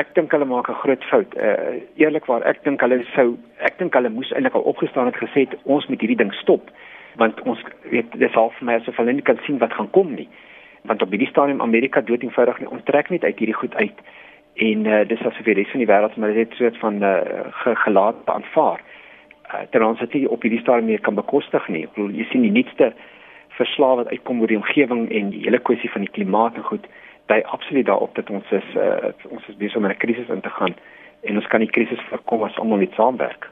ek dink hulle maak 'n groot fout. Uh eerlikwaar, ek dink hulle sou ek dink hulle moes eintlik al opgestaan het gesê ons moet hierdie ding stop want ons weet dis half vir my asof hulle nie kan sien wat gaan kom nie. Want op hierdie stadium Amerika dood eenvoudig nie onttrek net uit hierdie goed uit en uh, dis asof die res van die wêreld maar dit soort van uh, ge, gelaat aanvaar. Uh, terwyl ons dit op hierdie stadium meer kan bekostig nie. Ek bedoel jy sien die nuutste verslae wat uitkom oor die omgewing en die hele kwessie van die klimaat en goed dui absoluut daarop dat ons is uh, ons is besig om 'n krisis in te gaan en ons kan die krisis voorkom as almal net saamwerk.